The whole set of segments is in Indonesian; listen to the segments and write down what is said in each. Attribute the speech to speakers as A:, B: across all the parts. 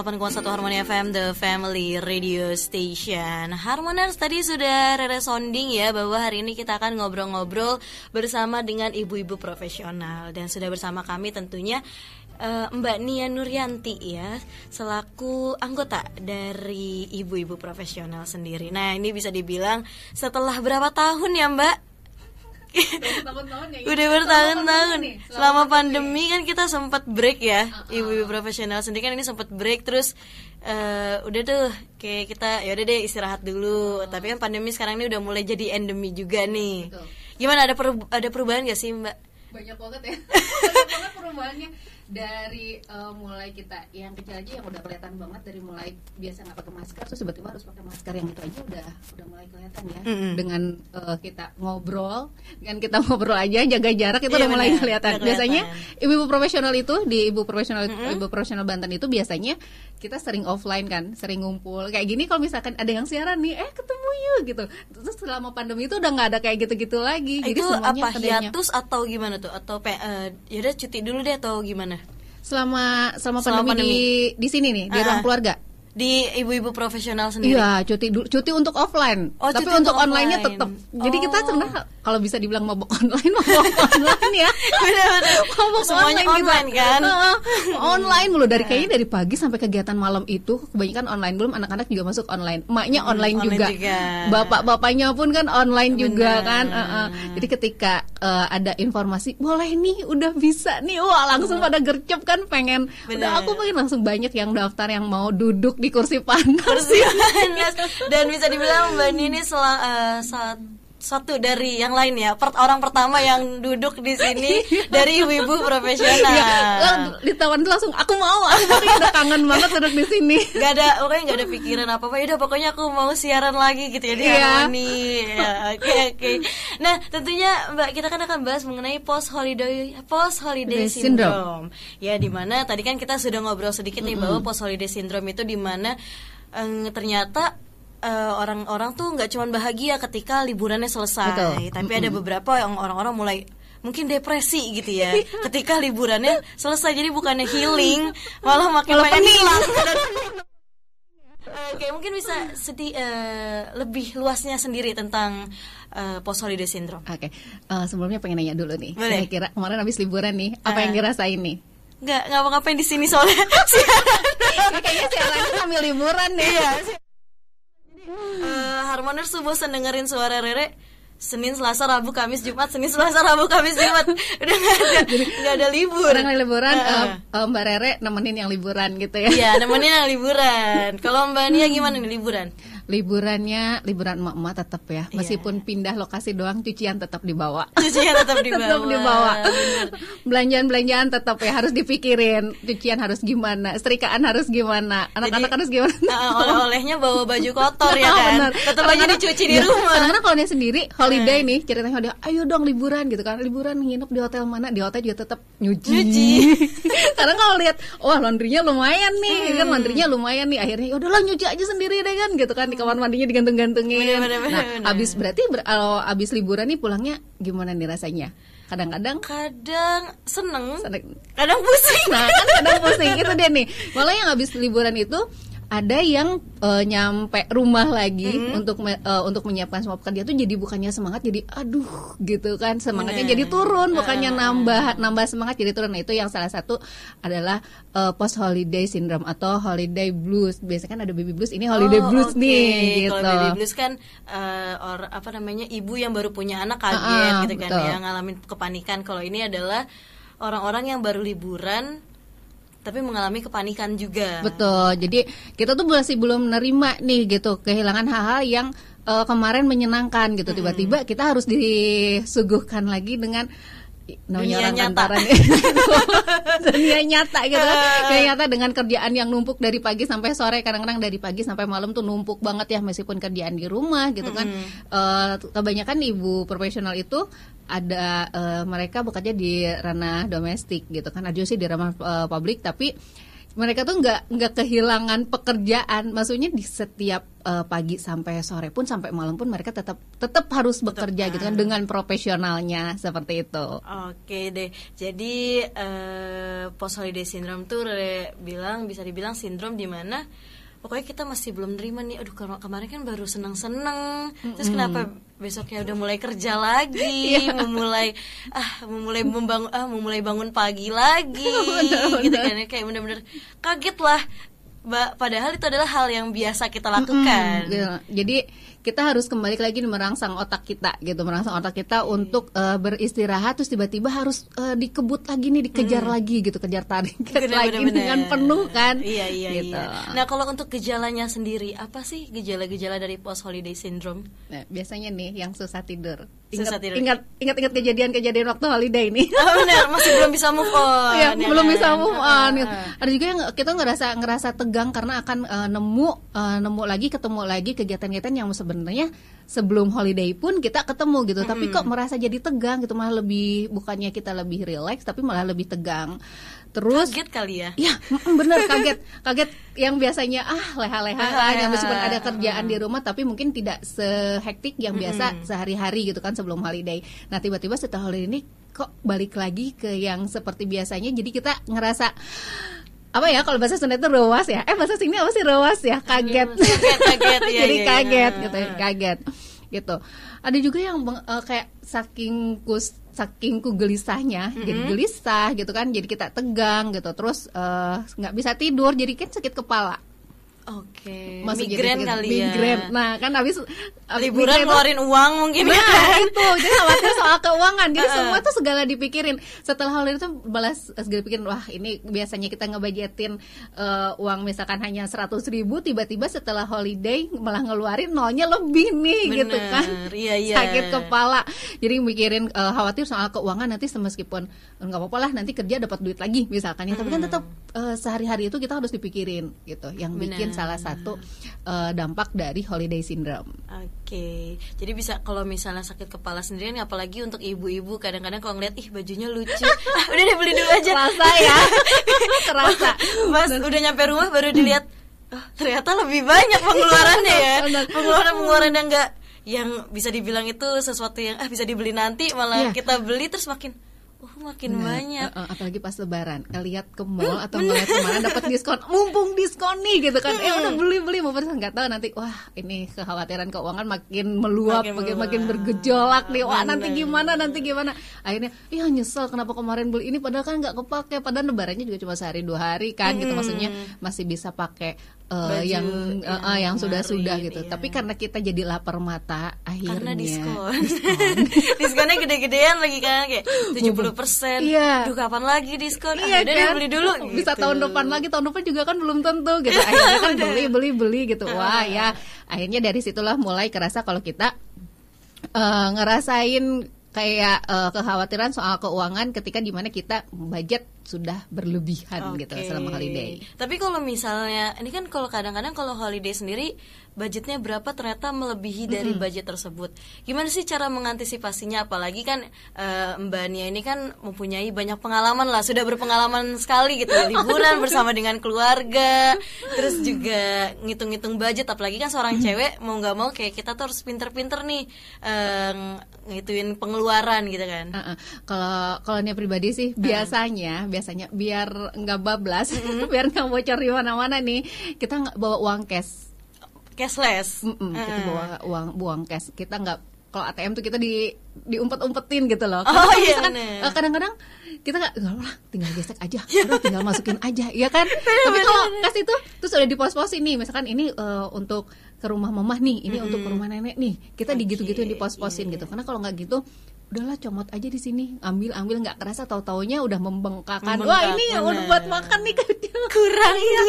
A: 98,1 Harmoni FM The Family Radio Station. Harmoners tadi sudah Rere sounding ya Bahwa hari ini kita akan ngobrol-ngobrol Bersama dengan ibu-ibu profesional. Dan sudah bersama kami tentunya uh, Mbak Nia Nuryanti ya Selaku anggota dari ibu-ibu profesional sendiri. Nah ini bisa dibilang setelah berapa tahun ya Mbak? Udah bertahun-tahun selama pandemi kan kita sempat break ya ibu-ibu profesional sendiri kan ini sempat break terus uh, udah tuh kayak kita ya udah deh istirahat dulu. Tapi kan pandemi sekarang ini udah mulai jadi endemi juga nih. Gimana ada per, ada perubahan gak sih mbak?
B: Banyak banget ya. Banyak banget perubahannya dari uh, mulai kita yang kecil aja yang udah kelihatan banget dari mulai biasa nggak pakai masker terus tiba-tiba harus pakai masker yang itu aja udah udah mulai kelihatan ya. Mm -hmm. dengan uh, kita ngobrol dengan kita ngobrol aja jaga jarak itu iya, udah mulai kelihatan. kelihatan biasanya ibu-ibu profesional itu di ibu profesional mm -hmm. ibu profesional Banten itu biasanya kita sering offline kan sering ngumpul. Kayak gini kalau misalkan ada yang siaran nih eh ketemu yuk gitu. Terus selama pandemi itu udah nggak ada kayak gitu-gitu lagi.
A: Itu jadi semuanya apa hiatus atau gimana tuh? Atau uh, yaudah cuti dulu deh atau gimana
B: selama selama, selama pandemi, pandemi. di di sini nih di uh, ruang keluarga
A: di ibu-ibu profesional sendiri.
B: Iya, cuti cuti untuk offline. Oh, Tapi untuk, untuk online-nya tetap. Oh. Jadi kita oh. sebenarnya kalau bisa dibilang mabok online, mabok online ya.
A: Benar-benar. mabok Semuanya online, online kan.
B: online mulu dari kayaknya dari pagi sampai kegiatan malam itu kebanyakan online belum anak-anak juga masuk online. Emaknya hmm, online, online juga. juga. Bapak-bapaknya pun kan online Bener. juga kan. Uh -uh. Jadi ketika uh, ada informasi boleh nih udah bisa nih. Wah, langsung hmm. pada gercep kan pengen. Udah aku pengen langsung banyak yang daftar yang mau duduk di kursi panas.
A: Kursi panas. Dan bisa dibilang Mbak Nini sel uh, saat satu dari yang lain ya per, orang pertama yang duduk di sini dari ibu-ibu profesional
B: ya, ditawan langsung aku mau aku mau udah kangen banget duduk di sini
A: Gak ada pokoknya gak ada pikiran apa apa udah pokoknya aku mau siaran lagi gitu ya di yeah. harmoni ya oke okay, oke okay. nah tentunya mbak kita kan akan bahas mengenai post holiday post holiday syndrome, syndrome. ya di mana tadi kan kita sudah ngobrol sedikit nih mm -hmm. bahwa post holiday syndrome itu di mana um, ternyata Eh, orang-orang uh, tuh nggak cuma bahagia ketika liburannya selesai, Betul. tapi mm -hmm. ada beberapa yang orang-orang mulai mungkin depresi gitu ya ketika liburannya selesai jadi bukannya healing malah makin malah pengen hilang Oke, okay, mungkin bisa sedih uh, lebih luasnya sendiri tentang uh, post holiday syndrome.
B: Oke, okay. uh, sebelumnya pengen nanya dulu nih. Boleh. Kira kemarin habis liburan nih, apa uh. yang dirasain nih?
A: Nggak ngapa-ngapain di sini soalnya.
B: kayaknya siarannya sambil liburan nih. Iya
A: uh, Harmoners tuh bosan dengerin suara Rere Senin, Selasa, Rabu, Kamis, Jumat, Senin, Selasa, Rabu, Kamis, Jumat. Udah nggak ada, nggak ada libur.
B: Orang liburan, uh, uh, Mbak Rere nemenin yang liburan gitu ya?
A: Iya, nemenin yang liburan. Kalau Mbak Nia gimana nih liburan?
B: Liburannya liburan emak-emak tetap ya. Iya. meskipun yeah. pindah lokasi doang cucian tetap dibawa.
A: Cucian tetap dibawa. tetap dibawa
B: belanjaan-belanjaan tetap ya harus dipikirin. Cucian harus gimana setrikaan harus gimana anak-anak harus gimana.
A: uh, oleh-olehnya bawa baju kotor ya kan? Tetap aja dicuci di ya, rumah.
B: Karena kalau dia sendiri holiday nih ceritanya dia ayo dong liburan gitu kan. Liburan nginep di hotel mana? Di hotel juga tetap nyuci, nyuci. karena kalau lihat wah laundrynya lumayan nih kan hmm. kan laundrynya lumayan nih. Akhirnya ya udahlah nyuci aja sendiri deh kan gitu kan kamar mandinya digantung-gantungin. Nah, abis berarti ber, kalau abis liburan nih pulangnya gimana nih rasanya? Kadang-kadang
A: kadang seneng, kadang pusing.
B: Nah, kan kadang pusing itu deh nih. Malah yang abis liburan itu ada yang uh, nyampe rumah lagi mm-hmm. untuk uh, untuk menyiapkan semua pekerjaan itu jadi bukannya semangat jadi aduh gitu kan. Semangatnya jadi turun bukannya nambah nambah semangat jadi turun. Nah itu yang salah satu adalah uh, post holiday syndrome atau holiday blues. Biasanya kan ada baby blues ini holiday oh, blues okay. nih gitu
A: kalau baby blues kan uh, or apa namanya ibu yang baru punya anak kaget uh-uh, gitu kan betul. ya ngalamin kepanikan. Kalau ini adalah orang-orang yang baru liburan tapi mengalami kepanikan juga.
B: Betul. Jadi kita tuh masih belum menerima nih gitu kehilangan hal-hal yang uh, kemarin menyenangkan gitu. Tiba-tiba kita harus disuguhkan lagi dengan
A: dunia nyata.
B: dunia nyata gitu. Dunia nyata dengan kerjaan yang numpuk dari pagi sampai sore. Kadang-kadang dari pagi sampai malam tuh numpuk banget ya meskipun kerjaan di rumah gitu kan. Uh, kebanyakan ibu profesional itu ada uh, mereka bekerja di ranah domestik gitu kan. Ada sih di ranah uh, publik tapi mereka tuh nggak nggak kehilangan pekerjaan. Maksudnya di setiap uh, pagi sampai sore pun sampai malam pun mereka tetap tetap harus bekerja gitu kan dengan profesionalnya seperti itu.
A: Oke deh. Jadi uh, post holiday syndrome tuh bilang bisa dibilang sindrom di mana pokoknya kita masih belum terima nih aduh kemarin kan baru senang senang terus kenapa besoknya udah mulai kerja lagi yeah. memulai ah memulai membangun ah memulai bangun pagi lagi gitu kan ya. kayak bener-bener kaget lah padahal itu adalah hal yang biasa kita lakukan.
B: -hmm, Jadi kita harus kembali lagi merangsang otak kita gitu, merangsang otak kita okay. untuk uh, beristirahat terus tiba-tiba harus uh, dikebut lagi nih, dikejar mm. lagi gitu, kejar tarik lagi bener. dengan penuh kan.
A: Iya iya gitu. iya. Nah, kalau untuk gejalanya sendiri apa sih gejala-gejala dari post holiday syndrome?
B: Nah, biasanya nih yang susah tidur. Ingat, ingat ingat ingat kejadian-kejadian waktu holiday ini.
A: Oh, benar, masih belum bisa move on.
B: ya, ya belum kan? bisa move on. Uh. Ada juga yang kita ngerasa ngerasa tegang karena akan uh, nemu uh, nemu lagi ketemu lagi kegiatan-kegiatan yang sebenarnya sebelum holiday pun kita ketemu gitu. Mm -hmm. Tapi kok merasa jadi tegang gitu malah lebih bukannya kita lebih relax tapi malah lebih tegang. Terus?
A: Kaget kali ya?
B: Ya, bener kaget. Kaget yang biasanya ah leha-leha kan, yang meskipun ada kerjaan di rumah tapi mungkin tidak sehektik yang biasa sehari-hari gitu kan sebelum holiday. Nah, tiba-tiba setelah holiday ini kok balik lagi ke yang seperti biasanya. Jadi kita ngerasa apa ya kalau bahasa Sunda itu rewas ya? Eh bahasa sini apa sih rewas ya? Kaget. Kaget, kaget. Ya, jadi ya, kaget ya. gitu kaget. Gitu. Ada juga yang uh, kayak saking kus saking ku gelisahnya mm-hmm. jadi gelisah gitu kan jadi kita tegang gitu terus eh, nggak uh, bisa tidur jadi kan sakit kepala
A: Oke. Okay. Migren kali ya.
B: Migren. Nah, kan habis
A: liburan ngeluarin uang mungkin.
B: Nah, ya. itu. Jadi khawatir soal keuangan. Jadi semua tuh segala dipikirin. Setelah hal itu balas segala pikirin, wah ini biasanya kita ngebajetin uh, uang misalkan hanya seratus ribu, tiba-tiba setelah holiday malah ngeluarin nolnya lebih nih Bener. gitu kan.
A: Iya, iya.
B: Sakit kepala. Jadi mikirin uh, khawatir soal keuangan nanti meskipun nggak apa-apa lah nanti kerja dapat duit lagi misalkan ya. Tapi kan tetap uh, sehari-hari itu kita harus dipikirin gitu. Yang Bener. bikin salah satu uh, dampak dari holiday syndrome.
A: Oke, okay. jadi bisa kalau misalnya sakit kepala sendirian, apalagi untuk ibu-ibu kadang-kadang kalau ngeliat ih bajunya lucu, ah, udah deh beli dulu aja.
B: Terasa ya, terasa.
A: Mas udah nyampe rumah baru dilihat, oh, ternyata lebih banyak pengeluarannya ya, pengeluaran-pengeluaran yang enggak yang bisa dibilang itu sesuatu yang ah bisa dibeli nanti malah yeah. kita beli terus makin makin Bener. banyak.
B: Uh, uh, apalagi pas lebaran, lihat ke mall atau ngeliat ke mana dapat diskon, mumpung diskon nih gitu kan. Eh udah beli-beli mau nggak tahu nanti wah ini kekhawatiran keuangan makin meluap, makin makin, makin bergejolak nih. Wah, nanti gimana? Nanti gimana? Akhirnya iya nyesel kenapa kemarin beli ini padahal kan nggak kepake. Padahal lebarannya juga cuma sehari dua hari kan hmm. gitu maksudnya masih bisa pakai uh, yang uh, uh, yang sudah-sudah gitu. Iya. Tapi karena kita jadi lapar mata, akhirnya
A: karena diskon. diskon. Diskonnya gede-gedean lagi kan kayak 70 persen.
B: Iya.
A: Duh kapan lagi diskon?
B: Iya,
A: ah, kan? beli dulu.
B: Bisa gitu. tahun depan lagi, tahun depan juga kan belum tentu gitu. Akhirnya kan beli beli beli gitu. Wah ya, akhirnya dari situlah mulai kerasa kalau kita uh, ngerasain kayak uh, kekhawatiran soal keuangan ketika di mana kita budget sudah berlebihan okay. gitu selama holiday.
A: Tapi kalau misalnya ini kan kalau kadang-kadang kalau holiday sendiri budgetnya berapa ternyata melebihi dari mm-hmm. budget tersebut. Gimana sih cara mengantisipasinya? Apalagi kan uh, Mbak Nia ini kan mempunyai banyak pengalaman lah, sudah berpengalaman sekali gitu liburan bersama dengan keluarga, terus juga ngitung-ngitung budget. Apalagi kan seorang cewek mau nggak mau kayak kita tuh harus pinter-pinter nih uh, ngituin pengeluaran gitu kan.
B: Uh-uh. Kalau kalau Nia pribadi sih uh. biasanya biasanya biar nggak bablas, mm-hmm. biar nggak bocor di mana-mana nih, kita nggak bawa uang cash
A: cashless.
B: Mm -mm, kita bawa uang buang cash. Kita nggak kalau ATM tuh kita di diumpet-umpetin gitu loh.
A: oh iya.
B: Eh, kadang-kadang kita nggak lah tinggal gesek aja, udah tinggal masukin aja, ya kan? Tapi kalau kasih itu terus udah di pos-pos ini, misalkan ini uh, untuk ke rumah mamah nih, ini mm -hmm. untuk ke rumah nenek nih, kita okay. digitu-gituin di pos-posin yeah. gitu. Karena kalau nggak gitu udahlah comot aja di sini. Ambil ambil nggak kerasa tahu taunya udah membengkakan Membengkak, wah ini bener. udah buat makan nih
A: kurang ya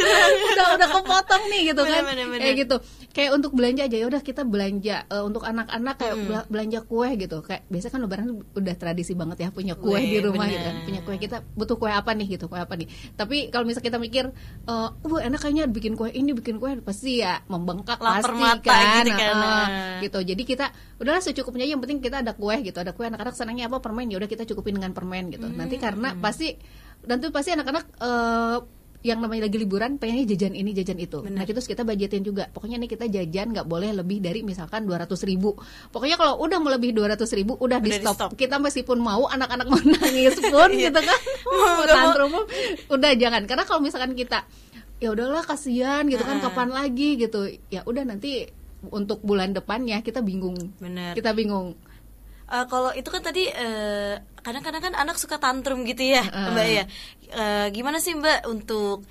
B: udah udah kepotong nih gitu bener, kan. bener, bener. kayak gitu. Kayak untuk belanja aja. Ya udah kita belanja uh, untuk anak-anak kayak hmm. belanja kue gitu. Kayak biasa kan lebaran udah tradisi banget ya punya kue di rumah bener. gitu kan. punya kue. Kita butuh kue apa nih gitu kue apa nih. Tapi kalau misalnya kita mikir uh, enak kayaknya bikin kue ini bikin kue pasti ya membengkak
A: Lapar
B: pasti
A: mata
B: kan,
A: gitu, kan. Uh,
B: gitu. Jadi kita udahlah secukupnya yang penting kita ada kue gitu ada kue anak-anak senangnya apa permen ya udah kita cukupin dengan permen gitu hmm. nanti karena pasti dan tuh pasti anak-anak uh, yang namanya lagi liburan pengennya jajan ini jajan itu. Bener. Nah terus kita budgetin juga. Pokoknya nih kita jajan nggak boleh lebih dari misalkan 200 ribu. Pokoknya kalau udah melebihi 200 ribu udah, udah di stop. di stop. Kita meskipun mau anak-anak mau nangis pun iya. gitu kan, mau tantrum udah jangan. Karena kalau misalkan kita ya udahlah kasihan gitu kan kapan lagi gitu. Ya udah nanti untuk bulan depannya kita bingung. Bener. Kita bingung
A: uh, kalau itu kan tadi eh, kadang-kadang kan anak suka tantrum gitu ya uh. mbak ya uh, gimana sih mbak untuk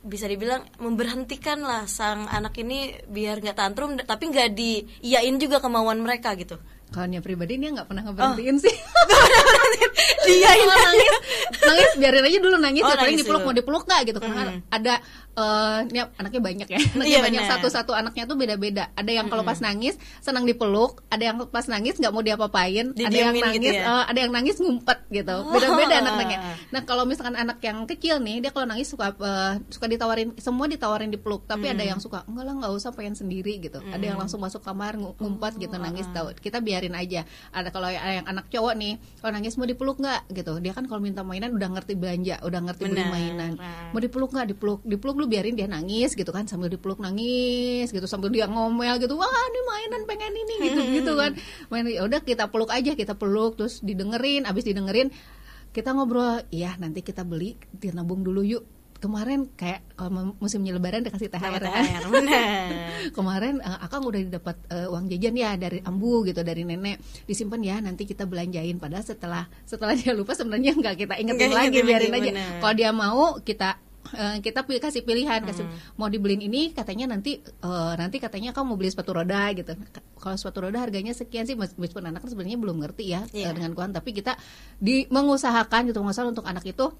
A: bisa dibilang memberhentikan lah sang anak ini biar nggak tantrum tapi nggak diiyain juga kemauan mereka gitu
B: kalau pribadi dia nggak pernah ngeberhentiin oh. sih dia nangis nangis biarin aja dulu nangis oh, ya paling dipeluk mau dipeluk nggak gitu hmm. ada uh, ini anaknya banyak ya anaknya iya, banyak satu-satu anaknya tuh beda-beda ada yang kalau pas nangis senang dipeluk ada yang pas nangis nggak mau diapa-apain ada yang gitu nangis gitu ya? uh, ada yang nangis ngumpet gitu oh. beda-beda oh. anak-anaknya nah kalau misalkan anak yang kecil nih dia kalau nangis suka uh, suka ditawarin semua ditawarin dipeluk tapi hmm. ada yang suka enggak lah nggak usah pengen sendiri gitu hmm. ada yang hmm. langsung masuk kamar ngumpet gitu oh. nangis tahu kita biarin aja ada kalau yang anak cowok nih kalau nangis mau dipeluk nggak gitu dia kan kalau minta mainan udah ngerti belanja udah ngerti Bener. beli mainan mau dipeluk nggak dipeluk dipeluk lu biarin dia nangis gitu kan sambil dipeluk nangis gitu sambil dia ngomel gitu wah ini mainan pengen ini gitu gitu kan. Main ya udah kita peluk aja kita peluk terus didengerin abis didengerin kita ngobrol iya nanti kita beli dia nabung dulu yuk. Kemarin kayak kalau musimnya lebaran dikasih THR, THR kemarin uh, akang udah dapat uh, uang jajan ya dari ambu gitu dari nenek. Disimpan ya nanti kita belanjain. Padahal setelah setelah dia lupa sebenarnya nggak kita ingetin lagi biarin aja. kalau dia mau kita uh, kita pilih kasih pilihan kasih hmm. mau dibeliin ini katanya nanti uh, nanti katanya kamu mau beli sepatu roda gitu kalau sepatu roda harganya sekian sih meskipun anak kan sebenarnya belum ngerti ya yeah. Iya. dengan keuangan tapi kita di mengusahakan gitu mengusahakan untuk anak itu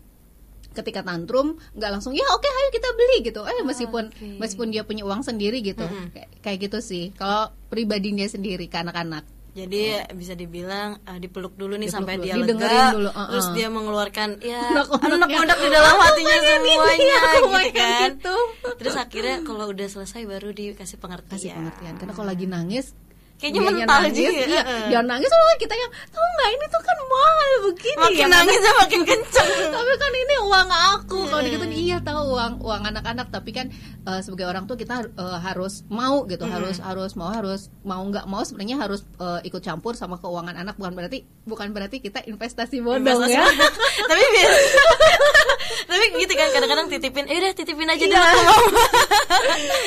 B: ketika tantrum nggak langsung ya oke okay, ayo kita beli gitu eh meskipun okay. meskipun dia punya uang sendiri gitu mm -hmm. kayak, kayak gitu sih kalau pribadinya sendiri ke anak-anak
A: jadi oh. bisa dibilang uh, dipeluk dulu nih dipeluk sampai dulu. dia lega, dulu. Uh -uh. terus dia mengeluarkan ya anak-anak di dalam hatinya semuanya gitu kan. Gitu. Terus akhirnya kalau udah selesai baru dikasih pengertian.
B: Kasih pengertian. Karena kalau lagi nangis
A: kayaknya mental nangis, juga
B: iya, dia nangis sama kita yang tahu nggak ini tuh kan mahal begini
A: makin ya, nangis kan? makin kenceng.
B: Tapi kan ini uang aku. Yeah. kalau gitu iya tahu uang uang anak-anak. Tapi kan uh, sebagai orang tuh kita uh, harus mau gitu mm. harus harus mau harus mau nggak mau sebenarnya harus uh, ikut campur sama keuangan anak. Bukan berarti bukan berarti kita investasi bodong ya.
A: tapi tapi gitu kan kadang-kadang titipin eh udah titipin aja iya. deh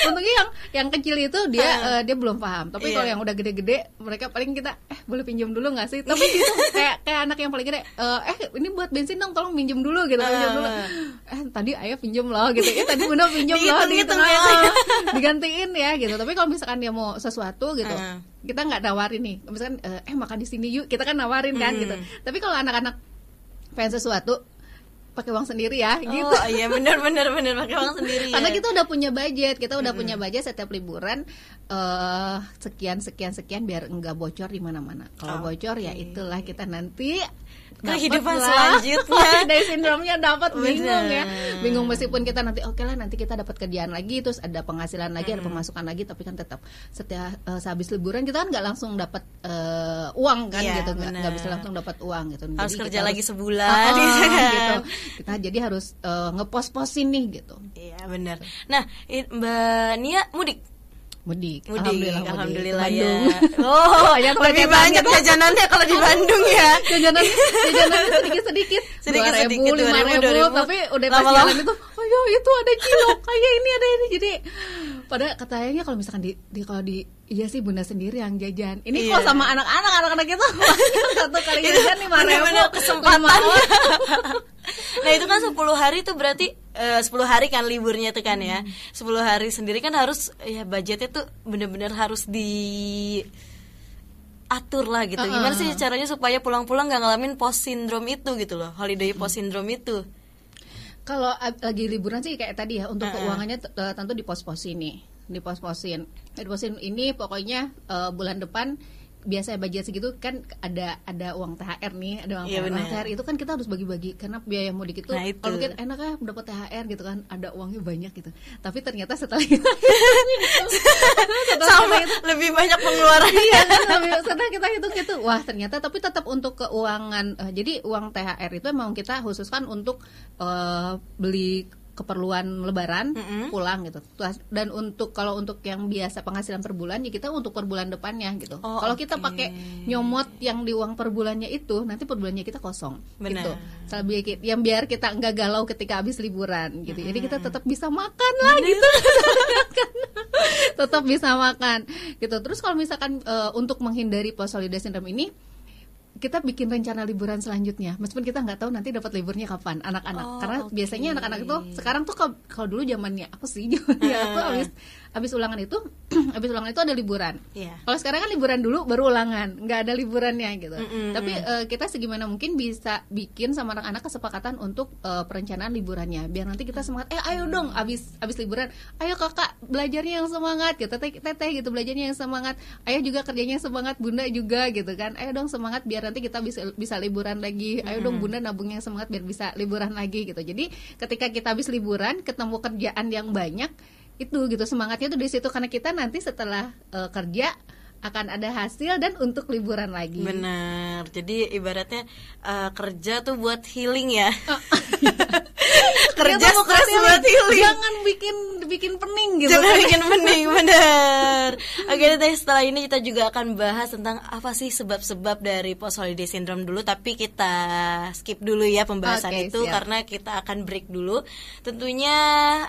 B: untungnya yang yang kecil itu dia uh, dia belum paham. Tapi yeah. kalau yang udah gede-gede mereka paling kita eh boleh pinjam dulu nggak sih tapi gitu kayak kayak anak yang paling gede eh, eh ini buat bensin dong tolong pinjam dulu gitu pinjam dulu ah. eh tadi ayah pinjam loh gitu ya tadi bunda pinjam loh gitu digantiin ya gitu tapi kalau misalkan dia mau sesuatu gitu uh. kita nggak nawarin nih misalkan eh, eh makan di sini yuk kita kan nawarin kan gitu hmm. tapi kalau anak-anak pengen sesuatu pakai uang sendiri ya oh, gitu.
A: Oh iya benar benar benar pakai uang sendiri.
B: Karena ya. kita udah punya budget, kita udah mm -hmm. punya budget setiap liburan uh, sekian sekian sekian biar enggak bocor di mana-mana. Kalau oh, bocor ya itulah kita nanti
A: kehidupan selanjutnya.
B: Dari sindromnya dapat bingung ya. Bingung meskipun kita nanti oke okay lah nanti kita dapat kerjaan lagi terus ada penghasilan lagi hmm. ada pemasukan lagi tapi kan tetap setiap uh, sehabis liburan kita kan nggak langsung dapat uh, uang kan yeah, gitu nggak bisa langsung dapat uang gitu.
A: Harus jadi kerja lagi sebulan. Uh, gitu,
B: gitu kita jadi harus uh, ngepos-posin nih gitu.
A: Iya benar. Nah mbak Nia mudik
B: mudik.
A: Mudik. Alhamdulillah, Alhamdulillah ya. Oh, yang lebih banyak jajanannya kalau di Bandung ya.
B: Jajanan jajanannya sedikit-sedikit. Sedikit sedikit lima ribu, tapi udah pas jalan itu, oh ya itu ada kilo, kayak ini ada ini. Jadi pada katanya kalau misalkan di, di kalau di iya sih bunda sendiri yang jajan. Ini iya. kok sama anak-anak, anak-anak itu satu kali jajan lima ribu.
A: Kesempatan. nah itu kan 10 hari itu berarti eh, uh, 10 hari kan liburnya tuh kan ya. Hmm. 10 hari sendiri kan harus ya budgetnya tuh bener-bener harus di atur lah gitu. Gimana sih caranya supaya pulang-pulang gak ngalamin post syndrome itu gitu loh, holiday post syndrome itu?
B: Kalau lagi liburan sih kayak tadi ya, untuk uh -uh. keuangannya tentu di pos-posin nih, di pos-posin. Di posin ini pokoknya uh, bulan depan biasa budget segitu kan ada ada uang THR nih, ada uang, ya, THR. uang THR itu kan kita harus bagi-bagi karena biaya mudik itu, nah, itu. kalau mungkin enak ya dapat THR gitu kan, ada uangnya banyak gitu. Tapi ternyata setelah itu
A: setelah sama itu, lebih banyak pengeluaran.
B: iya, setelah kita hitung itu, wah ternyata tapi tetap untuk keuangan. Uh, jadi uang THR itu memang kita khususkan untuk uh, beli keperluan lebaran mm -hmm. pulang gitu dan untuk kalau untuk yang biasa penghasilan per bulan ya kita untuk per bulan depannya gitu oh, kalau okay. kita pakai nyomot yang di uang per bulannya itu nanti per bulannya kita kosong Benar. gitu lebih yang biar kita nggak galau ketika habis liburan gitu mm -hmm. jadi kita tetap bisa makan lah gitu tetap bisa makan gitu terus kalau misalkan uh, untuk menghindari post holiday syndrome ini kita bikin rencana liburan selanjutnya. Meskipun kita nggak tahu nanti dapat liburnya kapan anak-anak. Oh, karena okay. biasanya anak-anak itu sekarang tuh kalau dulu zamannya aku sih? Zamannya aku habis habis ulangan itu habis ulangan itu ada liburan. Yeah. Kalau sekarang kan liburan dulu baru ulangan, nggak ada liburannya gitu. Mm -hmm. Tapi uh, kita segimana mungkin bisa bikin sama anak-anak kesepakatan untuk uh, perencanaan liburannya, biar nanti kita semangat. Eh ayo dong, habis habis liburan, ayo kakak belajarnya yang semangat, gitu teteh teteh gitu belajarnya yang semangat. Ayah juga kerjanya semangat, bunda juga gitu kan. Ayo dong semangat biar nanti kita bisa bisa liburan lagi. Ayo mm -hmm. dong bunda nabungnya semangat biar bisa liburan lagi gitu. Jadi ketika kita habis liburan ketemu kerjaan yang banyak itu gitu semangatnya tuh di situ. Karena kita nanti setelah uh, kerja akan ada hasil dan untuk liburan lagi.
A: Benar. Jadi ibaratnya uh, kerja tuh buat healing ya. Oh, kerja stres buat healing.
B: Jangan bikin bikin pening gitu.
A: Jangan bikin pening, benar. Oke, okay, setelah ini kita juga akan bahas tentang apa sih sebab-sebab dari post holiday syndrome dulu, tapi kita skip dulu ya pembahasan okay, itu siap. karena kita akan break dulu. Tentunya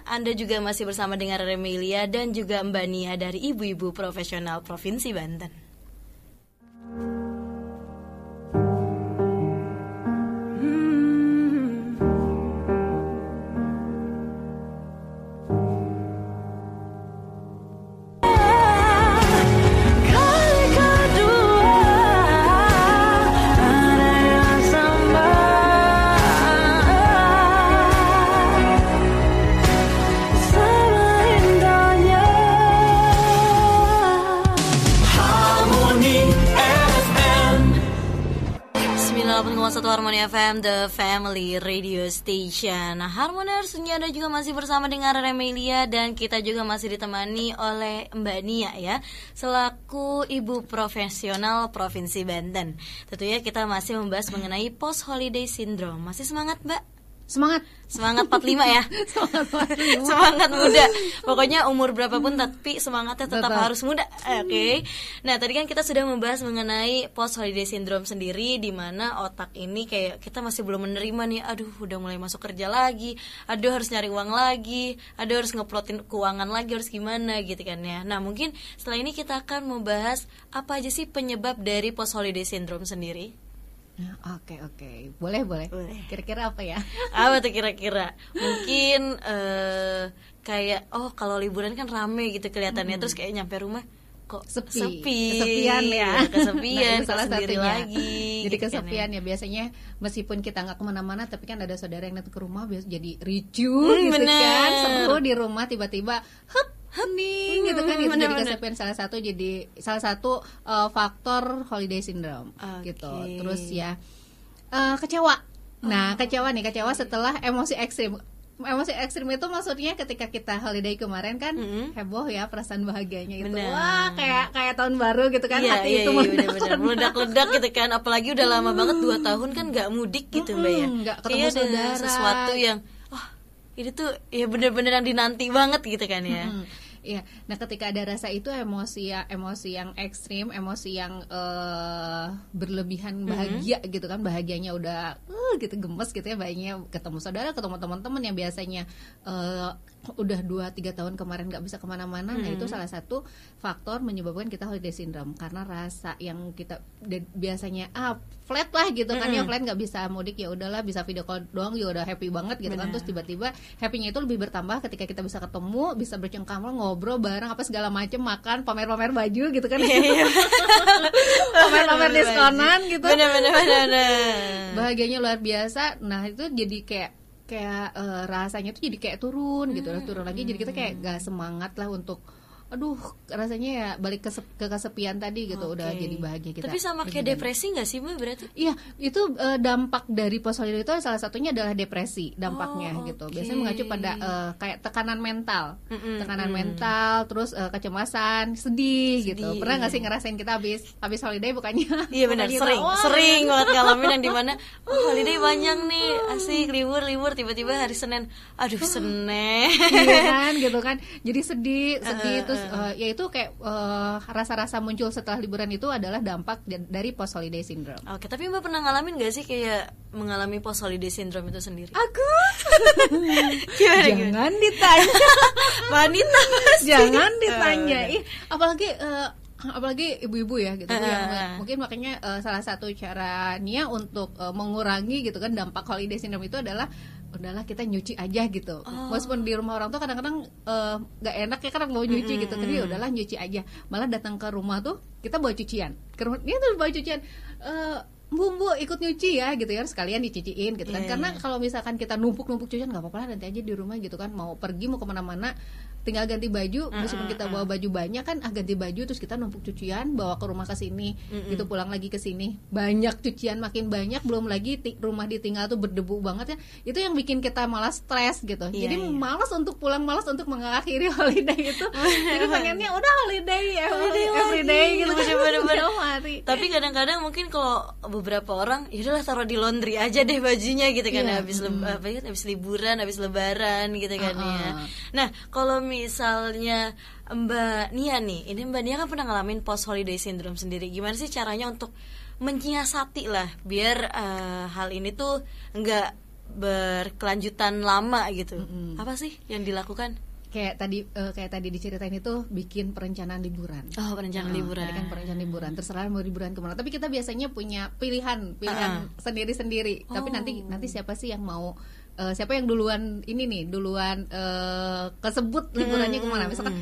A: Anda juga masih bersama dengan Remelia dan juga Mbak Nia dari Ibu-ibu Profesional Provinsi Banten. Banten. Satu Harmoni FM The Family Radio Station. Nah Harmoners Anda juga masih bersama dengan Remelia Dan kita juga masih ditemani oleh Mbak Nia ya. Selaku Ibu Profesional Provinsi Banten. Tentunya kita masih membahas mengenai Post Holiday Syndrome. Masih semangat Mbak?
B: Semangat.
A: Semangat 45 ya. Semangat 45 Semangat muda. Pokoknya umur berapapun tapi semangatnya tetap, tetap. harus muda. Oke. Okay. Nah tadi kan kita sudah membahas mengenai Post holiday syndrome sendiri Di mana otak ini kayak kita masih belum menerima nih Aduh udah mulai masuk kerja lagi. Aduh harus nyari uang lagi. Aduh harus ngeplotin keuangan lagi Harus gimana gitu kan ya. Nah mungkin setelah ini kita akan membahas Apa aja sih penyebab dari post holiday syndrome sendiri
B: Oke oke, boleh boleh. Kira-kira apa ya?
A: apa tuh kira-kira? Mungkin uh, kayak oh kalau liburan kan rame gitu kelihatannya, hmm. terus kayak nyampe rumah kok sepi, sepi.
B: kesepian ya,
A: kesepian, nah, salah satunya. lagi.
B: Jadi gitu kan kesepian kan, ya. biasanya meskipun kita nggak ke mana-mana, tapi kan ada saudara yang datang ke rumah biasa jadi ricu hmm, gitu bener. kan, seru di rumah tiba-tiba, hup hening hmm, gitu kan. Itu jadi kesepian salah satu jadi salah satu uh, faktor holiday syndrome okay. gitu terus ya uh, kecewa. Nah oh. kecewa nih kecewa setelah emosi ekstrim. Emosi ekstrim itu maksudnya ketika kita holiday kemarin kan mm-hmm. heboh ya perasaan bahagianya itu. Bener. wah kayak kayak tahun baru gitu kan
A: iya, hati iya, itu iya, meledak-ledak gitu kan. Apalagi udah lama banget dua tahun kan nggak mudik gitu mbak ya.
B: Nggak ketemu saudara.
A: sesuatu yang oh ini tuh ya bener-bener yang dinanti banget gitu kan ya. Mm-hmm
B: Iya. Nah, ketika ada rasa itu emosi ya emosi yang ekstrim, emosi yang uh, berlebihan mm-hmm. bahagia mm -hmm. gitu kan, bahagianya udah uh, gitu gemes gitu ya, bayinya ketemu saudara, ketemu teman-teman yang biasanya uh, udah 2 3 tahun kemarin nggak bisa ke mana-mana, mm -hmm. nah itu mm-hmm. salah satu faktor menyebabkan kita holiday syndrome karena rasa yang kita biasanya ah flat lah gitu kan mm -hmm. ya flat nggak bisa mudik ya udahlah bisa video call doang ya udah happy banget gitu Bener. kan terus tiba-tiba happynya itu lebih bertambah ketika kita bisa ketemu bisa bercengkrama ngobrol bareng apa segala macem makan pamer-pamer baju gitu kan iya, iya. pamer-pamer diskonan gitu
A: bener, bener, bener,
B: bahagianya luar biasa nah itu jadi kayak kayak uh, rasanya tuh jadi kayak turun gitu lah turun lagi jadi kita kayak gak semangat lah untuk aduh rasanya ya balik ke, ke kesepian tadi gitu okay. udah jadi bahagia kita.
A: Tapi sama kayak depresi nggak sih mbak berarti?
B: Iya itu uh, dampak dari post holiday itu salah satunya adalah depresi dampaknya oh, gitu. biasanya mengacu pada uh, kayak tekanan mental. Mm -mm, tekanan mm. mental terus uh, kecemasan sedih, sedih. gitu. Pernah nggak sih ngerasain kita habis habis holiday bukannya?
A: Iya benar. Sering Wah. sering banget ngalamin yang di mana oh holiday banyak nih asik libur libur. Tiba-tiba hari senin aduh senin.
B: Iya kan gitu kan. Jadi sedih sedih uh, terus uh, ya itu kayak uh, rasa-rasa muncul setelah liburan itu adalah dampak dari post holiday syndrome.
A: Oke, tapi Mbak pernah ngalamin gak sih kayak mengalami post holiday syndrome itu sendiri?
B: Aku. gimana, Jangan gimana? ditanya.
A: Wanita
B: pasti. Jangan ditanya. Ih, apalagi uh, apalagi ibu-ibu ya gitu uh, yang mungkin makanya uh, salah satu cara Nia untuk uh, mengurangi gitu kan dampak holiday syndrome itu adalah udahlah kita nyuci aja gitu. Oh. meskipun di rumah orang tuh kadang-kadang uh, gak enak ya kadang mau nyuci mm -hmm. gitu tapi udahlah nyuci aja. Malah datang ke rumah tuh kita bawa cucian. Ke rumah ini tuh bawa cucian uh, bumbu ikut nyuci ya gitu ya. Sekalian dicuciin gitu kan. Yeah, karena yeah. kalau misalkan kita numpuk-numpuk cucian nggak apa-apa nanti aja di rumah gitu kan. Mau pergi mau ke mana-mana tinggal ganti baju meskipun kita bawa baju banyak kan ah, ganti baju terus kita numpuk cucian bawa ke rumah ke sini gitu pulang lagi ke sini. Banyak cucian makin banyak belum lagi rumah ditinggal tuh berdebu banget ya. Itu yang bikin kita malas stres gitu. Yeah, jadi yeah. malas untuk pulang malas untuk mengakhiri holiday itu. Jadi pengennya udah holiday ya holiday everyday gitu.
A: Bener-bener tapi kadang-kadang mungkin kalau beberapa orang ya udahlah taruh di laundry aja deh bajunya gitu kan. Yeah. habis hmm. apa ya habis liburan habis lebaran gitu kan uh -uh. ya nah kalau misalnya Mbak Nia nih, ini Mbak Nia kan pernah ngalamin post holiday syndrome sendiri. Gimana sih caranya untuk menyiasati lah biar uh, hal ini tuh nggak berkelanjutan lama gitu. Mm -hmm. Apa sih yang dilakukan?
B: kayak tadi uh, kayak tadi diceritain itu bikin perencanaan liburan.
A: Oh, perencanaan uh, liburan.
B: Tadi kan perencanaan liburan. Terserah mau liburan ke mana. Tapi kita biasanya punya pilihan, pilihan sendiri-sendiri. Uh -uh. Tapi nanti nanti siapa sih yang mau uh, siapa yang duluan ini nih duluan uh, kesebut liburannya ke mana? Misalkan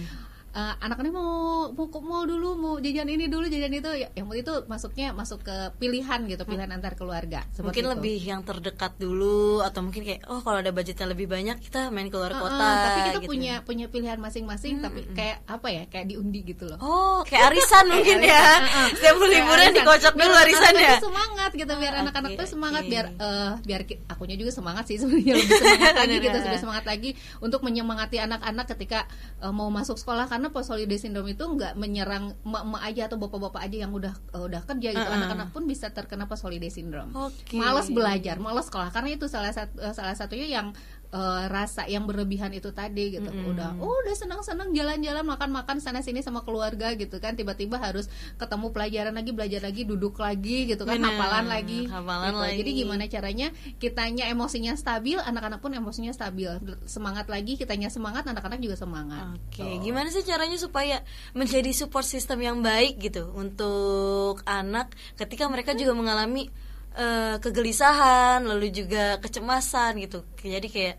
B: uh, anak-anak mau mau mau dulu mau jajan ini dulu jajan itu ya, yang itu masuknya masuk ke pilihan gitu pilihan hmm. antar keluarga
A: mungkin itu. lebih yang terdekat dulu atau mungkin kayak oh kalau ada budgetnya lebih banyak kita main keluar kota uh,
B: tapi kita gitu. punya punya pilihan masing-masing hmm. tapi kayak apa ya kayak diundi gitu loh
A: oh kayak arisan mungkin ya setiap liburan dikocok dulu arisan ya
B: semangat gitu biar anak-anak okay, tuh semangat okay. biar uh, biar akunya juga semangat sih sebenarnya lebih semangat lagi gitu lebih semangat lagi untuk menyemangati anak-anak ketika uh, mau masuk sekolah kan karena post holiday syndrome itu nggak menyerang emak-emak aja atau bapak-bapak aja yang udah uh, udah kerja gitu. Anak-anak pun bisa terkena post holiday syndrome. Okay. malas belajar malas sekolah. Karena itu salah satu uh, salah satunya yang uh, rasa yang berlebihan itu tadi gitu mm-hmm. udah oh udah senang-senang jalan-jalan makan-makan sana sini sama keluarga gitu kan tiba-tiba harus ketemu pelajaran lagi belajar lagi duduk lagi gitu kan Bener. hafalan lagi
A: hafalan
B: gitu.
A: lagi
B: jadi gimana caranya kitanya emosinya stabil anak-anak pun emosinya stabil semangat lagi kitanya semangat anak-anak juga semangat
A: oke okay. oh. gimana sih caranya supaya menjadi support system yang baik gitu untuk anak ketika mereka juga mengalami uh, kegelisahan lalu juga kecemasan gitu. Jadi kayak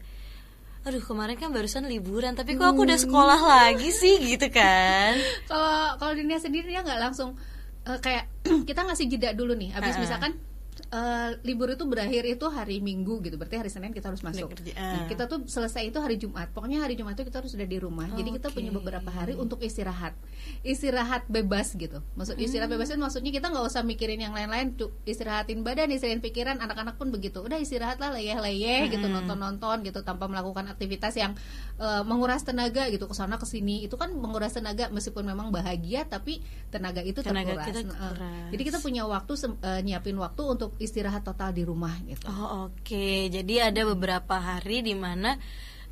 A: aduh kemarin kan barusan liburan tapi kok aku udah sekolah lagi sih? Gitu kan.
B: Kalau kalau dunia sendiri dia nggak langsung uh, kayak kita ngasih jeda dulu nih. Habis uh -uh. misalkan uh, libur itu berakhir itu hari Minggu gitu. Berarti hari Senin kita harus masuk. nah, kita tuh selesai itu hari Jumat. Pokoknya hari Jumat itu kita harus sudah di rumah. Oh, jadi kita okay. punya beberapa hari untuk istirahat. Istirahat bebas gitu. Maksud istirahat hmm. bebas itu maksudnya kita nggak usah mikirin yang lain-lain. Istirahatin badan istirahatin pikiran. Anak-anak pun begitu. Udah istirahat lah leyeh-leyeh hmm. gitu nonton-nonton gitu tanpa melakukan aktivitas yang uh, menguras tenaga gitu. Ke sana ke sini. Itu kan menguras tenaga meskipun memang bahagia tapi tenaga itu tenaga terkuras, kita Uh, jadi kita punya waktu uh, nyiapin waktu untuk istirahat total di rumah gitu.
A: Oh oke, okay. jadi ada beberapa hari di mana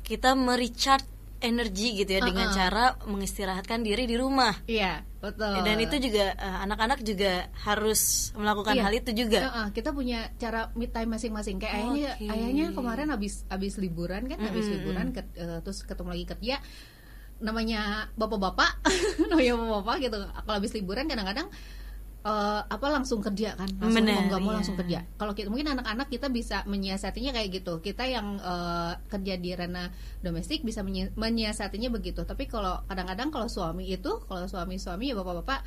A: kita merecharge energi gitu ya uh -uh. dengan cara mengistirahatkan diri di rumah.
B: Iya, betul.
A: Dan itu juga eh, anak-anak uh, juga harus melakukan iya. hal itu juga.
B: Uh -uh. Kita punya cara mid time masing-masing. Kayak oh, ayahnya, okay. ayahnya kemarin habis habis liburan kan, mm -hmm. habis liburan ke, uh, terus ketemu lagi kerja. Namanya bapak-bapak, namanya bapak-bapak gitu. Kalau habis liburan kadang-kadang uh, apa langsung kerja kan langsung Bener, mau nggak mau iya. langsung kerja kalau kita mungkin anak-anak kita bisa menyiasatinya kayak gitu kita yang uh, kerja di ranah domestik bisa menyiasatinya begitu tapi kalau kadang-kadang kalau suami itu kalau suami-suami ya bapak-bapak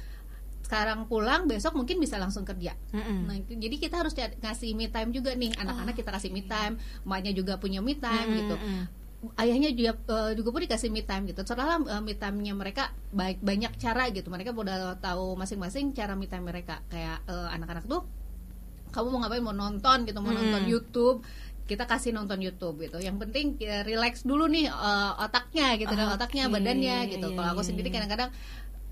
B: sekarang pulang besok mungkin bisa langsung kerja. Mm -hmm. Nah itu jadi kita harus ngasih me time juga nih anak-anak oh, kita kasih me time, emaknya juga punya me time mm -hmm. gitu ayahnya juga uh, juga pun dikasih me time gitu setelah uh, me time-nya mereka baik banyak cara gitu mereka udah tahu masing-masing cara me time mereka kayak uh, anak-anak tuh kamu mau ngapain mau nonton gitu mau hmm. nonton YouTube kita kasih nonton YouTube gitu. Yang penting ya, relax dulu nih uh, otaknya gitu, okay. otaknya, badannya gitu. Kalau aku sendiri kadang-kadang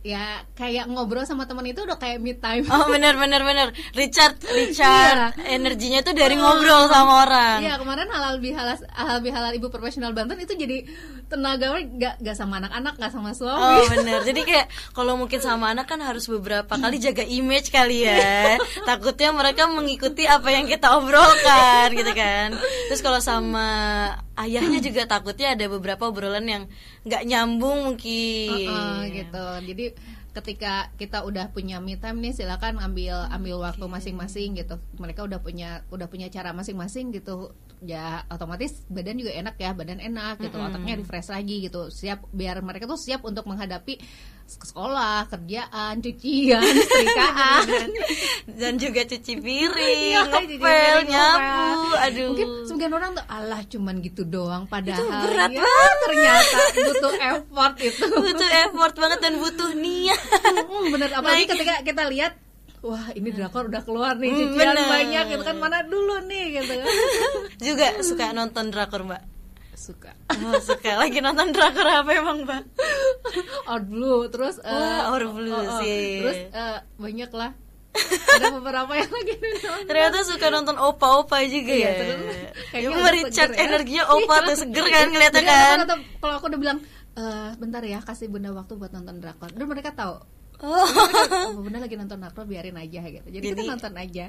B: ya kayak ngobrol sama teman itu udah kayak me time.
A: Oh benar benar benar. Richard Richard iya. energinya tuh dari ngobrol sama orang.
B: Iya kemarin halal bihalal halal bihalal ibu profesional Banten itu jadi tenaga gak gak sama anak-anak gak sama suami.
A: Oh benar. Jadi kayak kalau mungkin sama anak kan harus beberapa kali jaga image kali ya. Takutnya mereka mengikuti apa yang kita obrolkan gitu kan. Terus kalau sama ayahnya juga takutnya ada beberapa obrolan yang nggak nyambung mungkin.
B: Uh, uh, gitu. Jadi ketika kita udah punya me time nih silakan ambil ambil waktu masing-masing gitu mereka udah punya udah punya cara masing-masing gitu ya otomatis badan juga enak ya badan enak gitu mm -hmm. otaknya refresh lagi gitu. Siap biar mereka tuh siap untuk menghadapi sekolah kerjaan cucian setrikaan
A: dan juga cuci piring ya, ngepel nyapu aduh.
B: Mungkin sebagian orang tuh alah cuman gitu doang padahal.
A: Itu berat
B: ya,
A: banget.
B: ternyata butuh effort itu.
A: Butuh effort banget dan butuh niat.
B: Bener. Apalagi ketika kita lihat wah ini drakor udah keluar nih hmm, cucian hmm, banyak gitu kan mana dulu nih gitu kan.
A: Juga suka nonton drakor mbak?
B: Suka.
A: Oh, suka. Lagi nonton drakor apa emang mbak?
B: Out Blue terus
A: uh, Out Blue oh, oh, sih.
B: terus uh, banyak lah. Ada beberapa yang lagi
A: nonton. Ternyata suka nonton opa-opa juga iya, ya. kayaknya mericat ya. energinya opa tuh seger kan ngeliatnya kan?
B: kalau aku udah bilang uh, bentar ya kasih bunda waktu buat nonton drakor. Dan mereka tahu
A: Oh.
B: oh bunda lagi nonton nakro biarin aja gitu. Jadi, Jadi kita nonton aja.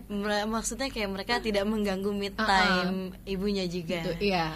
A: Maksudnya kayak mereka tidak mengganggu mid time uh -uh. ibunya juga.
B: Gitu, iya.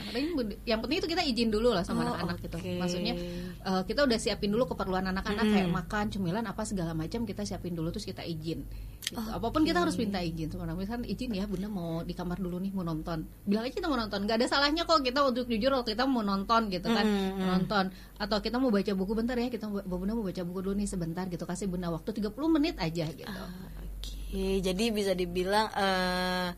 B: Yang penting itu kita izin dulu lah sama anak-anak oh, gitu. Maksudnya uh, kita udah siapin dulu keperluan anak-anak mm. kayak makan, cemilan apa segala macam kita siapin dulu terus kita izin. Gitu. Oh, Apa pun okay. kita harus minta izin sama Misalkan izin ya bunda mau di kamar dulu nih mau nonton. Bilang aja kita mau nonton. Gak ada salahnya kok kita untuk jujur waktu kita mau nonton gitu kan. Mm. Nonton atau kita mau baca buku bentar ya kita bunda mau baca buku dulu nih sebentar gitu kasih bunda waktu 30 menit aja gitu. Uh,
A: Oke, okay. jadi bisa dibilang uh,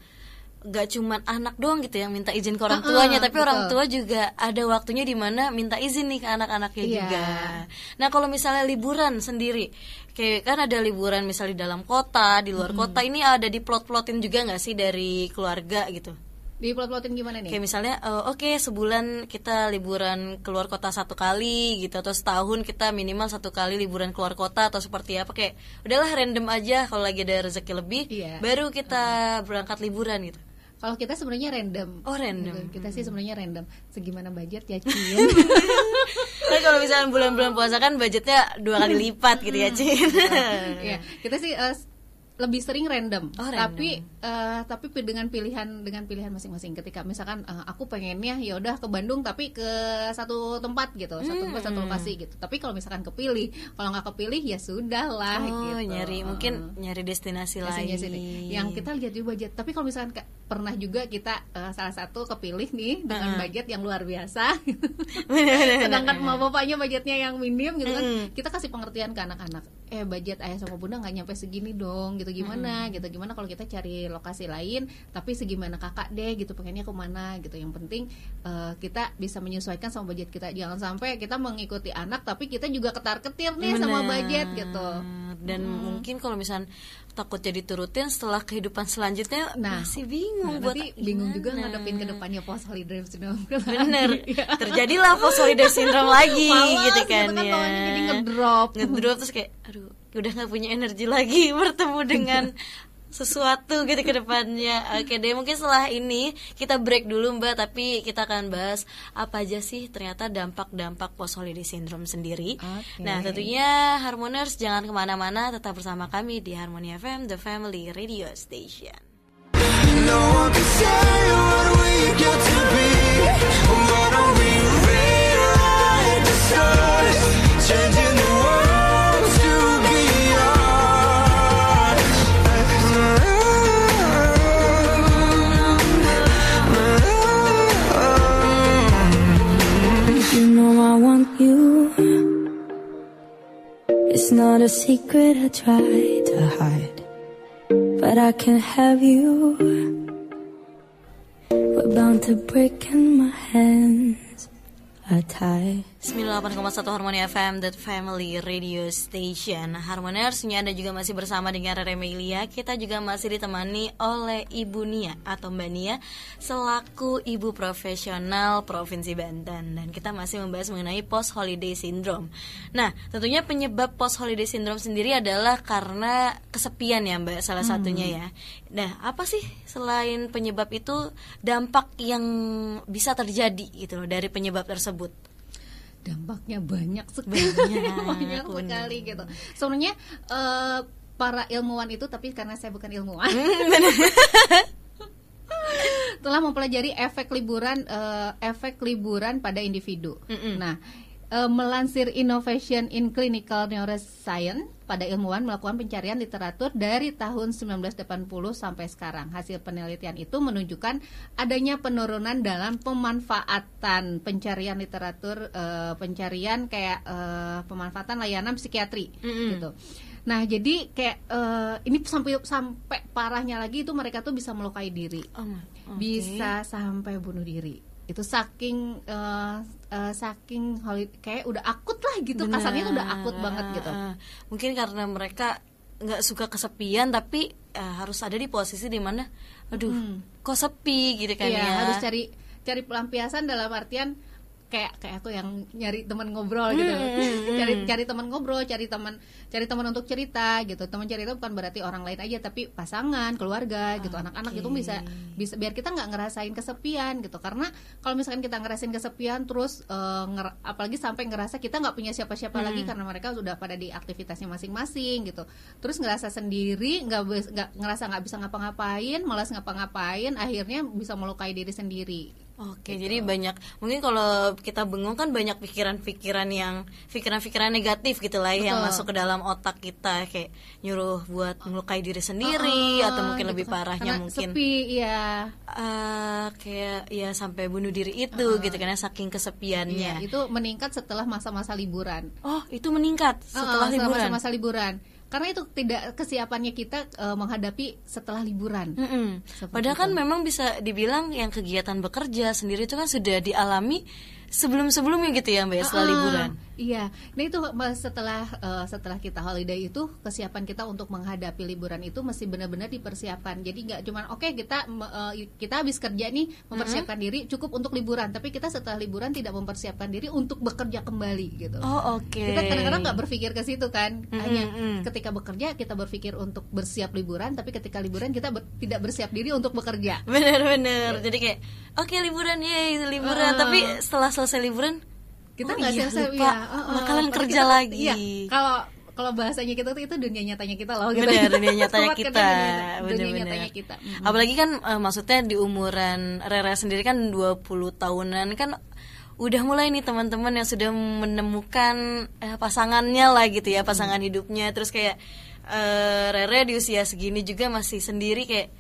A: gak cuman anak doang gitu yang minta izin ke orang tuanya, uh, uh, tapi betul. orang tua juga ada waktunya di mana minta izin nih ke anak-anaknya yeah. juga. Nah kalau misalnya liburan sendiri, kayak kan ada liburan misalnya di dalam kota, di luar hmm. kota, ini ada di plot-plotin juga nggak sih dari keluarga gitu?
B: di plot-plotin gimana nih?
A: Kayak misalnya, uh, oke okay, sebulan kita liburan keluar kota satu kali gitu, atau setahun kita minimal satu kali liburan keluar kota atau seperti apa kayak, udahlah random aja kalau lagi ada rezeki lebih, iya. baru kita uh. berangkat liburan gitu.
B: Kalau kita sebenarnya random.
A: Oh random. Gitu.
B: Kita sih sebenarnya random. Segimana budget ya Cin.
A: Nah kalau misalnya bulan-bulan puasa kan budgetnya dua kali lipat gitu ya Cin.
B: Iya. Kita sih uh, lebih sering random, oh, random. tapi uh, tapi dengan pilihan dengan pilihan masing-masing. Ketika misalkan uh, aku pengennya ya udah ke Bandung tapi ke satu tempat gitu, satu tempat satu hmm. lokasi gitu. Tapi kalau misalkan kepilih, kalau nggak kepilih ya sudah lah.
A: Oh,
B: gitu.
A: nyari mungkin nyari destinasi lain.
B: Yang kita lihat juga budget. Tapi kalau misalkan pernah juga kita uh, salah satu kepilih nih dengan uh -huh. budget yang luar biasa. Sedangkan mau bapaknya budgetnya yang minim gitu kan, kita kasih pengertian ke anak-anak. Eh budget ayah sama bunda nggak nyampe segini dong gitu gitu gimana hmm. gitu gimana kalau kita cari lokasi lain tapi segimana kakak deh gitu pengennya ke mana gitu yang penting uh, kita bisa menyesuaikan sama budget kita jangan sampai kita mengikuti anak tapi kita juga ketar ketir nih Bener. sama budget gitu
A: dan hmm. mungkin kalau misalnya takut jadi turutin setelah kehidupan selanjutnya nah, masih bingung
B: nah, buat bingung juga ngadepin ke depannya post holiday syndrome
A: bener. Iya. terjadilah post holiday syndrome lagi Malas, gitu kan, gitu kan
B: ya. jadi ngedrop.
A: Ngedrop terus kayak aduh udah nggak punya energi lagi bertemu dengan sesuatu gitu ke depannya. Oke deh, mungkin setelah ini kita break dulu Mbak, tapi kita akan bahas apa aja sih ternyata dampak-dampak post holiday syndrome sendiri. Okay. Nah, tentunya Harmoners jangan ke mana-mana, tetap bersama kami di Harmony FM, The Family Radio Station. No It's not a secret I try to hide, but I can't have you. We're bound to break in my hands. Atai 98,1 Harmoni FM That Family Radio Station. Harmoners Anda juga masih bersama dengan Rere Melia. Kita juga masih ditemani oleh Ibu Nia Atau Mbak Nia Selaku Ibu Profesional Provinsi Banten. Dan kita masih membahas mengenai Post Holiday Syndrome. Nah tentunya penyebab Post Holiday Syndrome sendiri adalah Karena kesepian ya Mbak Salah hmm. satunya ya. Nah apa sih selain penyebab itu Dampak yang bisa terjadi gitu loh Dari penyebab tersebut?
B: Dampaknya banyak sekali, banyak, banyak sekali gitu. Sebenarnya uh, para ilmuwan itu, tapi karena saya bukan ilmuwan, telah mempelajari efek liburan, uh, efek liburan pada individu. Mm -mm. Nah, uh, melansir Innovation in Clinical Neuroscience pada ilmuwan melakukan pencarian literatur dari tahun 1980 sampai sekarang. Hasil penelitian itu menunjukkan adanya penurunan dalam pemanfaatan pencarian literatur uh, pencarian kayak uh, pemanfaatan layanan psikiatri mm -hmm. gitu. Nah, jadi kayak uh, ini sampai sampai parahnya lagi itu mereka tuh bisa melukai diri. Oh, okay. Bisa sampai bunuh diri itu saking uh, uh, saking kayak udah akut lah gitu Bener. kasarnya udah akut banget gitu
A: mungkin karena mereka nggak suka kesepian tapi uh, harus ada di posisi di mana aduh hmm. kok sepi gitu kan iya, ya
B: harus cari cari pelampiasan dalam artian kayak kayak aku yang nyari teman ngobrol gitu. Hmm, hmm, hmm. cari cari teman ngobrol cari teman cari teman untuk cerita gitu. Teman cerita bukan berarti orang lain aja tapi pasangan keluarga gitu anak-anak itu bisa bisa biar kita nggak ngerasain kesepian gitu. Karena kalau misalkan kita ngerasain kesepian terus uh, nger apalagi sampai ngerasa kita nggak punya siapa-siapa hmm. lagi karena mereka sudah pada di aktivitasnya masing-masing gitu. Terus ngerasa sendiri nggak nggak ngerasa nggak bisa ngapa-ngapain malas ngapa-ngapain akhirnya bisa melukai diri sendiri
A: Oke, gitu. jadi banyak mungkin kalau kita bengong kan banyak pikiran-pikiran yang pikiran-pikiran negatif gitu lah yang masuk ke dalam otak kita kayak nyuruh buat melukai diri sendiri oh, atau mungkin gitu. lebih parahnya Karena mungkin
B: sepi ya.
A: Uh, kayak ya sampai bunuh diri itu uh, gitu karena saking kesepiannya.
B: Iya, itu meningkat setelah masa-masa liburan.
A: Oh, itu meningkat setelah uh, liburan.
B: Masa-masa liburan karena itu tidak kesiapannya kita uh, menghadapi setelah liburan. Mm -hmm.
A: Padahal kan memang bisa dibilang yang kegiatan bekerja sendiri itu kan sudah dialami sebelum-sebelumnya gitu ya Mbak ya setelah uh, liburan.
B: Iya, nah itu setelah uh, setelah kita holiday itu kesiapan kita untuk menghadapi liburan itu masih benar-benar dipersiapkan. Jadi nggak cuma oke okay, kita uh, kita habis kerja nih mempersiapkan mm -hmm. diri cukup untuk liburan, tapi kita setelah liburan tidak mempersiapkan diri untuk bekerja kembali gitu.
A: Oh oke. Okay.
B: Kita kadang-kadang nggak berpikir ke situ kan, mm -hmm. hanya ketika bekerja kita berpikir untuk bersiap liburan, tapi ketika liburan kita ber tidak bersiap diri untuk bekerja.
A: Bener-bener. Jadi kayak oke okay, liburan ya liburan, uh, tapi setelah selesai liburan
B: kita oh nggak oh, iya, selesai ya
A: uh, uh, bakalan kerja kita, lagi
B: iya, kalau kalau bahasanya kita tuh itu dunia nyatanya kita loh gitu.
A: Bener, dunia nyatanya kita. dunia, bener, dunia nyatanya kita. Mm-hmm. Apalagi kan uh, maksudnya di umuran Rera sendiri kan 20 tahunan kan udah mulai nih teman-teman yang sudah menemukan eh, pasangannya lah gitu ya, pasangan hidupnya. Terus kayak uh, Rere di usia segini juga masih sendiri kayak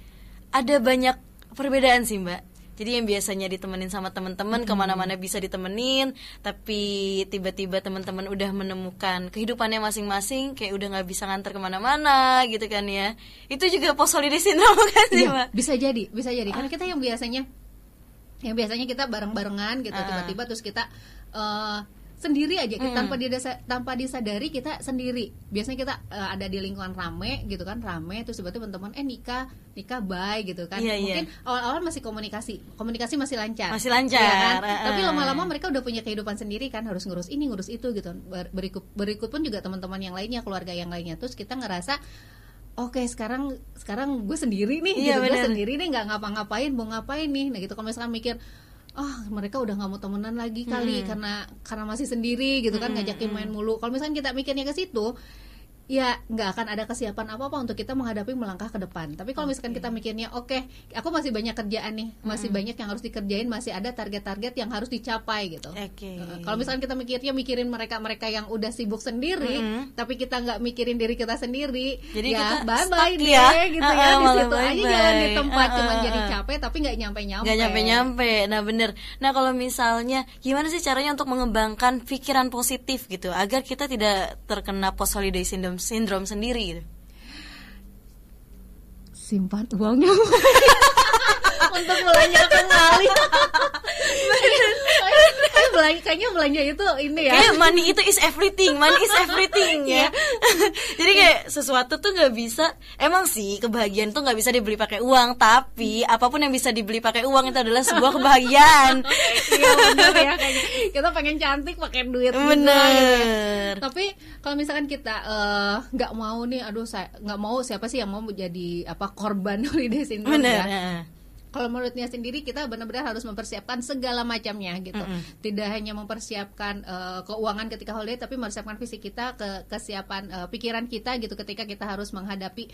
A: ada banyak perbedaan sih, Mbak jadi yang biasanya ditemenin sama teman-teman hmm. ke mana-mana bisa ditemenin tapi tiba-tiba teman-teman udah menemukan kehidupannya masing-masing kayak udah nggak bisa nganter ke mana-mana gitu kan ya itu juga post holiday syndrome kan sih
B: ya, bisa jadi bisa jadi karena kita yang biasanya yang biasanya kita bareng-barengan gitu tiba-tiba uh. terus kita uh, sendiri aja. Hmm. tanpa didasa, tanpa disadari kita sendiri. Biasanya kita uh, ada di lingkungan rame gitu kan rame terus tiba-tiba teman-teman eh nikah nikah bye gitu kan. Yeah, iya. mungkin awal-awal masih komunikasi. Komunikasi masih lancar.
A: Masih lancar ya kan?
B: uh, tapi lama-lama mereka udah punya kehidupan sendiri kan harus ngurus ini ngurus itu gitu. Berikut berikut pun juga teman-teman yang lainnya keluarga yang lainnya. Terus kita ngerasa oke okay, sekarang sekarang gue sendiri nih iya, gitu. Gue sendiri nih nggak ngapa-ngapain mau ngapain nih? Nah gitu. Kalau misalkan mikir oh mereka udah nggak mau temenan lagi kali hmm. karena karena masih sendiri gitu kan hmm. ngajakin main mulu kalau misalnya kita mikirnya ke situ ya nggak akan ada kesiapan apa apa untuk kita menghadapi melangkah ke depan. Tapi kalau misalkan kita mikirnya oke okay, aku masih banyak kerjaan nih masih hmm. banyak yang harus dikerjain masih ada target-target yang harus dicapai gitu.
A: Okay.
B: uh, kalau misalkan kita mikirnya mikirin mereka mereka yang udah sibuk sendiri hmm. tapi kita nggak mikirin diri kita sendiri
A: jadi ya kita
B: bye bye deh ya. gitu uh, ya di situ bye aja jalan di tempat uh, uh, cuma jadi capek tapi nggak nyampe nyampe
A: nggak nyampe nyampe nah bener. Nah kalau misalnya gimana sih caranya untuk mengembangkan pikiran positif gitu agar kita tidak terkena post holiday syndrome sindrom sendiri gitu?
B: Simpan uangnya untuk belanja kembali. belanja kayaknya belanja itu ini ya.
A: Kayak money itu is everything money is everything ya. Jadi kayak sesuatu tuh nggak bisa emang sih kebahagiaan tuh nggak bisa dibeli pakai uang tapi apa pun yang bisa dibeli pakai uang itu adalah sebuah kebahagiaan
B: iya bener ya kayaknya kita pengen cantik pakai duit
A: bener
B: gitu ya. tapi kalau misalkan kita nggak uh, mau nih aduh saya nggak mau siapa sih yang mau menjadi apa korban holiday syndrome
A: bener,
B: ya kalau menurutnya sendiri kita benar-benar harus mempersiapkan segala macamnya gitu. Mm -hmm. Tidak hanya mempersiapkan uh, keuangan ketika holiday tapi mempersiapkan fisik kita ke kesiapan uh, pikiran kita gitu ketika kita harus menghadapi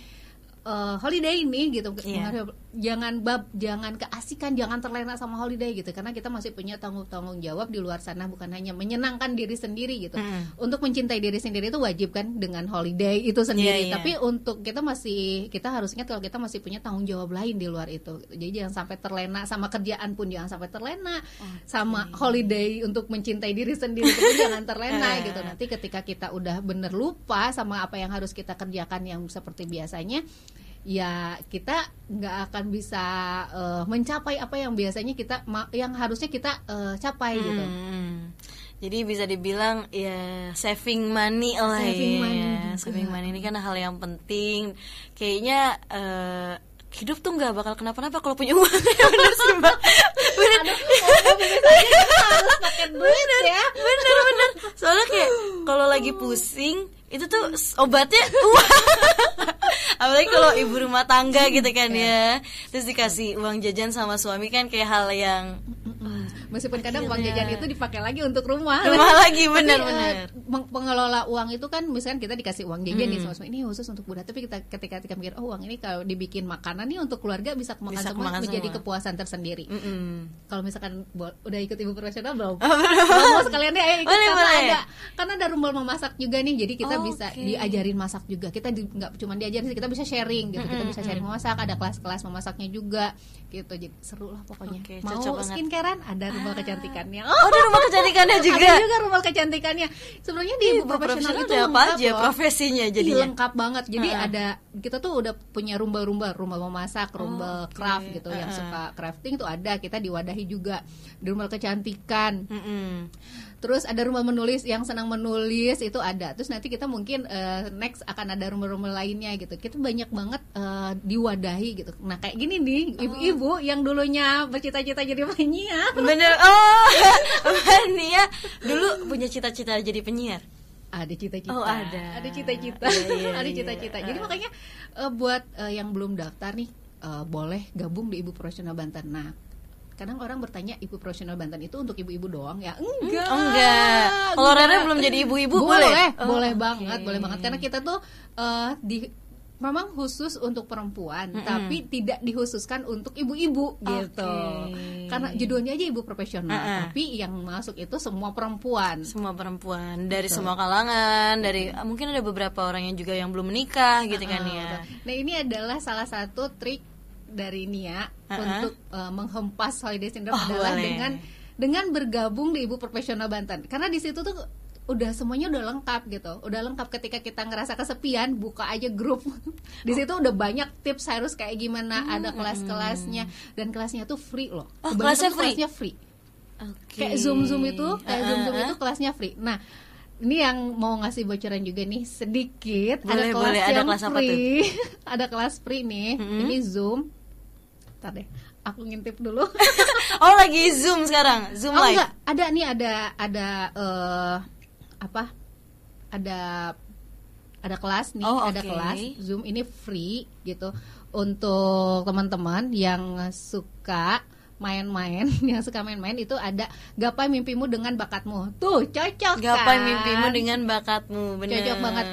B: uh, holiday ini gitu yeah. jangan bab jangan keasikan jangan terlena sama holiday gitu karena kita masih punya tanggung tanggung jawab di luar sana bukan hanya menyenangkan diri sendiri gitu mm. untuk mencintai diri sendiri itu wajib kan dengan holiday itu sendiri yeah, yeah. tapi untuk kita masih kita harus ingat kalau kita masih punya tanggung jawab lain di luar itu jadi jangan sampai terlena sama kerjaan pun jangan sampai terlena okay. sama holiday untuk mencintai diri sendiri itu jangan terlena gitu nanti ketika kita udah bener lupa sama apa yang harus kita kerjakan yang seperti biasanya ya kita nggak akan bisa uh, mencapai apa yang biasanya kita yang harusnya kita uh, capai gitu. hmm. gitu.
A: Jadi bisa dibilang ya saving money lah saving ya. Money Saving money ini kan hal yang penting. Kayaknya uh, hidup tuh nggak bakal kenapa-napa kalau punya uang ya bener sih mbak bener Aduh,
B: harus pakai duit ya
A: bener bener soalnya kayak kalau lagi pusing itu tuh obatnya uang apalagi kalau ibu rumah tangga gitu kan ya. Terus dikasih uang jajan sama suami kan kayak hal yang
B: meskipun kadang uang jajan itu dipakai lagi untuk rumah
A: rumah lagi benar-benar
B: uh, pengelola uang itu kan misalkan kita dikasih uang jajan hmm. nih sama ini khusus untuk budak tapi kita ketika kita mikir oh uang ini kalau dibikin makanan nih untuk keluarga bisa kemakan bisa semua menjadi semua. kepuasan tersendiri mm -hmm. kalau misalkan udah ikut ibu profesional belum mau sekalian deh ayo ikut boleh, karena boleh. ada karena ada rumah memasak juga nih jadi kita oh, bisa okay. diajarin masak juga kita nggak di, cuma diajarin kita bisa sharing gitu mm -hmm. kita bisa sharing memasak ada kelas-kelas memasaknya juga gitu. Jadi seru lah pokoknya. Okay, mau skincarean ada rumah ah. kecantikannya.
A: Oh, oh ada rumah kecantikannya juga
B: ada juga? rumah kecantikannya. Sebenarnya di ibu profesional itu
A: apa aja loh. profesinya jadi
B: lengkap banget. Jadi uh ada kita tuh udah punya rumba-rumba rumah memasak rumah oh, okay. craft gitu. Uh yang suka crafting tuh ada kita diwadahi juga. Di rumah kecantikan. Mm -hmm terus ada rumah menulis yang senang menulis itu ada. Terus nanti kita mungkin uh, next akan ada rumah-rumah lainnya gitu. Kita banyak banget uh, diwadahi gitu. Nah kayak gini nih ibu-ibu oh. yang dulunya bercita-cita jadi penyiar.
A: Bener. Oh penyiar dulu punya cita-cita jadi penyiar?
B: Ada cita-cita.
A: Oh ada.
B: Ada cita-cita. Iya, iya, ada iya. cita-cita. Jadi makanya uh, buat uh, yang belum daftar nih uh, boleh gabung di ibu profesional Banten. Nah kadang orang bertanya ibu profesional Banten itu untuk ibu-ibu doang ya enggak
A: oh, enggak kalau Rere belum jadi ibu-ibu boleh
B: boleh, oh, boleh okay. banget boleh banget karena kita tuh uh, di memang khusus untuk perempuan, mm -hmm. tapi tidak dikhususkan untuk ibu-ibu okay. gitu. Karena judulnya aja ibu profesional, uh -uh. tapi yang masuk itu semua perempuan.
A: Semua perempuan dari Betul. semua kalangan, dari mungkin ada beberapa orang yang juga yang belum menikah gitu uh -uh. kan ya.
B: Nah, ini adalah salah satu trik dari Nia uh-huh. untuk uh, menghempas holiday syndrome oh, adalah boleh. dengan dengan bergabung di Ibu Profesional Banten. Karena di situ tuh udah semuanya udah lengkap gitu. Udah lengkap ketika kita ngerasa kesepian, buka aja grup. di situ udah banyak tips harus kayak gimana, hmm, ada kelas-kelasnya dan kelasnya tuh free loh.
A: Oh, kelasnya free.
B: Kelasnya free. Okay. Kayak Zoom Zoom itu, kayak uh, Zoom Zoom itu kelasnya free. Nah, ini yang mau ngasih bocoran juga nih sedikit boleh, ada kelas boleh. yang ada kelas free ada kelas free nih mm -hmm. ini zoom Ntar deh, aku ngintip dulu.
A: oh, lagi Zoom sekarang, Zoom oh, live. Enggak,
B: ada nih ada ada uh, apa? Ada ada kelas nih, oh, ada kelas Zoom ini free gitu untuk teman-teman yang suka main-main yang suka main-main itu ada gapai mimpimu dengan bakatmu tuh cocok
A: gapai kan? mimpimu dengan bakatmu
B: bener cocok banget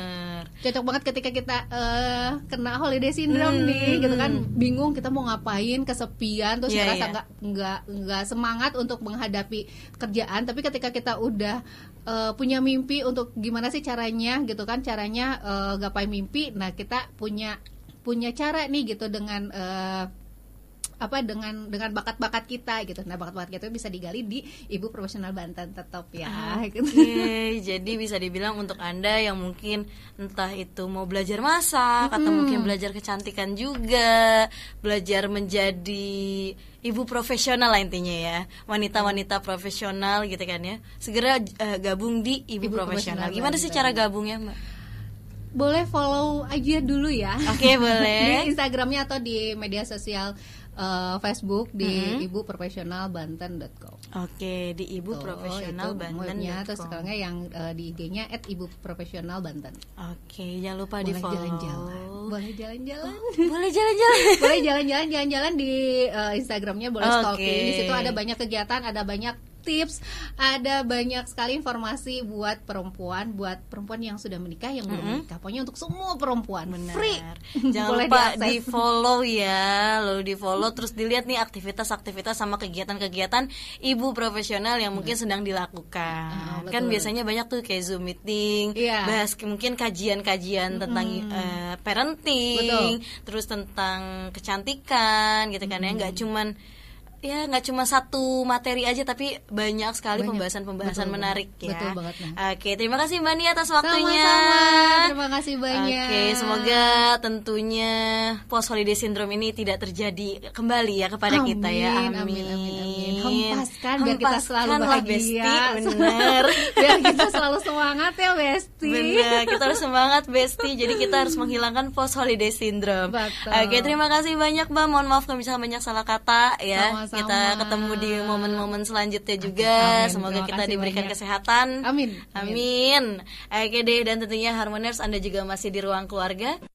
B: cocok banget ketika kita uh, kena holiday syndrome hmm, nih gitu kan bingung kita mau ngapain kesepian terus yeah, ngerasa iya. nggak yeah. nggak nggak semangat untuk menghadapi kerjaan tapi ketika kita udah uh, punya mimpi untuk gimana sih caranya gitu kan caranya uh, gapai mimpi nah kita punya punya cara nih gitu dengan uh, apa dengan dengan bakat-bakat kita gitu. Nah, bakat-bakat kita bisa digali di Ibu Profesional Banten tetap ya.
A: Oke, okay, jadi bisa dibilang untuk Anda yang mungkin entah itu mau belajar masak hmm. atau mungkin belajar kecantikan juga, belajar menjadi ibu profesional lah intinya ya. Wanita-wanita profesional gitu kan ya. Segera uh, gabung di Ibu, ibu Profesional. Gimana sih cara gabungnya, Mbak?
B: boleh follow aja dulu ya.
A: Oke, okay, boleh.
B: di Instagramnya atau di media sosial uh, Facebook di mm-hmm. ibu profesional banten.com.
A: Oke, di ibu profesional banten.
B: Terus sekarangnya yang uh, di IG-nya @ibu profesional banten.
A: Oke, jangan lupa
B: boleh
A: di follow.
B: Jalan-jalan. Boleh jalan-jalan.
A: Oh, boleh jalan-jalan.
B: boleh jalan-jalan, jalan-jalan di uh, Instagramnya boleh okay. stalking. Di situ ada banyak kegiatan, ada banyak tips, ada banyak sekali informasi buat perempuan, buat perempuan yang sudah menikah, yang belum mm -hmm. menikah. Pokoknya untuk semua perempuan.
A: Benar. Free. Jangan Boleh lupa di follow ya, lalu di follow terus dilihat nih aktivitas-aktivitas sama kegiatan-kegiatan ibu profesional yang mungkin sedang dilakukan. Uh, kan biasanya banyak tuh kayak Zoom meeting, yeah. bahas mungkin kajian-kajian tentang mm -hmm. uh, parenting, betul. terus tentang kecantikan gitu kan mm -hmm. ya, nggak cuman ya nggak cuma satu materi aja tapi banyak sekali pembahasan-pembahasan menarik ya.
B: Betul banget.
A: Oke, terima kasih Mbak Nia atas waktunya.
B: Sama-sama. Terima kasih banyak.
A: Oke, semoga tentunya post holiday syndrome ini tidak terjadi kembali ya kepada
B: amin,
A: kita ya.
B: Amin. Amin amin amin. Hempaskan biar kita selalu bahagia.
A: benar.
B: biar kita selalu semangat ya Besti.
A: Benar, kita harus semangat Besti. Jadi kita harus menghilangkan post holiday syndrome.
B: Betul.
A: Oke, terima kasih banyak Mbak. Mohon maaf kalau misalnya banyak salah kata ya. Sama -sama. Kita ketemu di momen-momen selanjutnya juga. Amin. Semoga Terima kita diberikan banyak. kesehatan.
B: Amin.
A: Amin. Amin. Oke deh dan tentunya Harmoners Anda juga masih di ruang keluarga.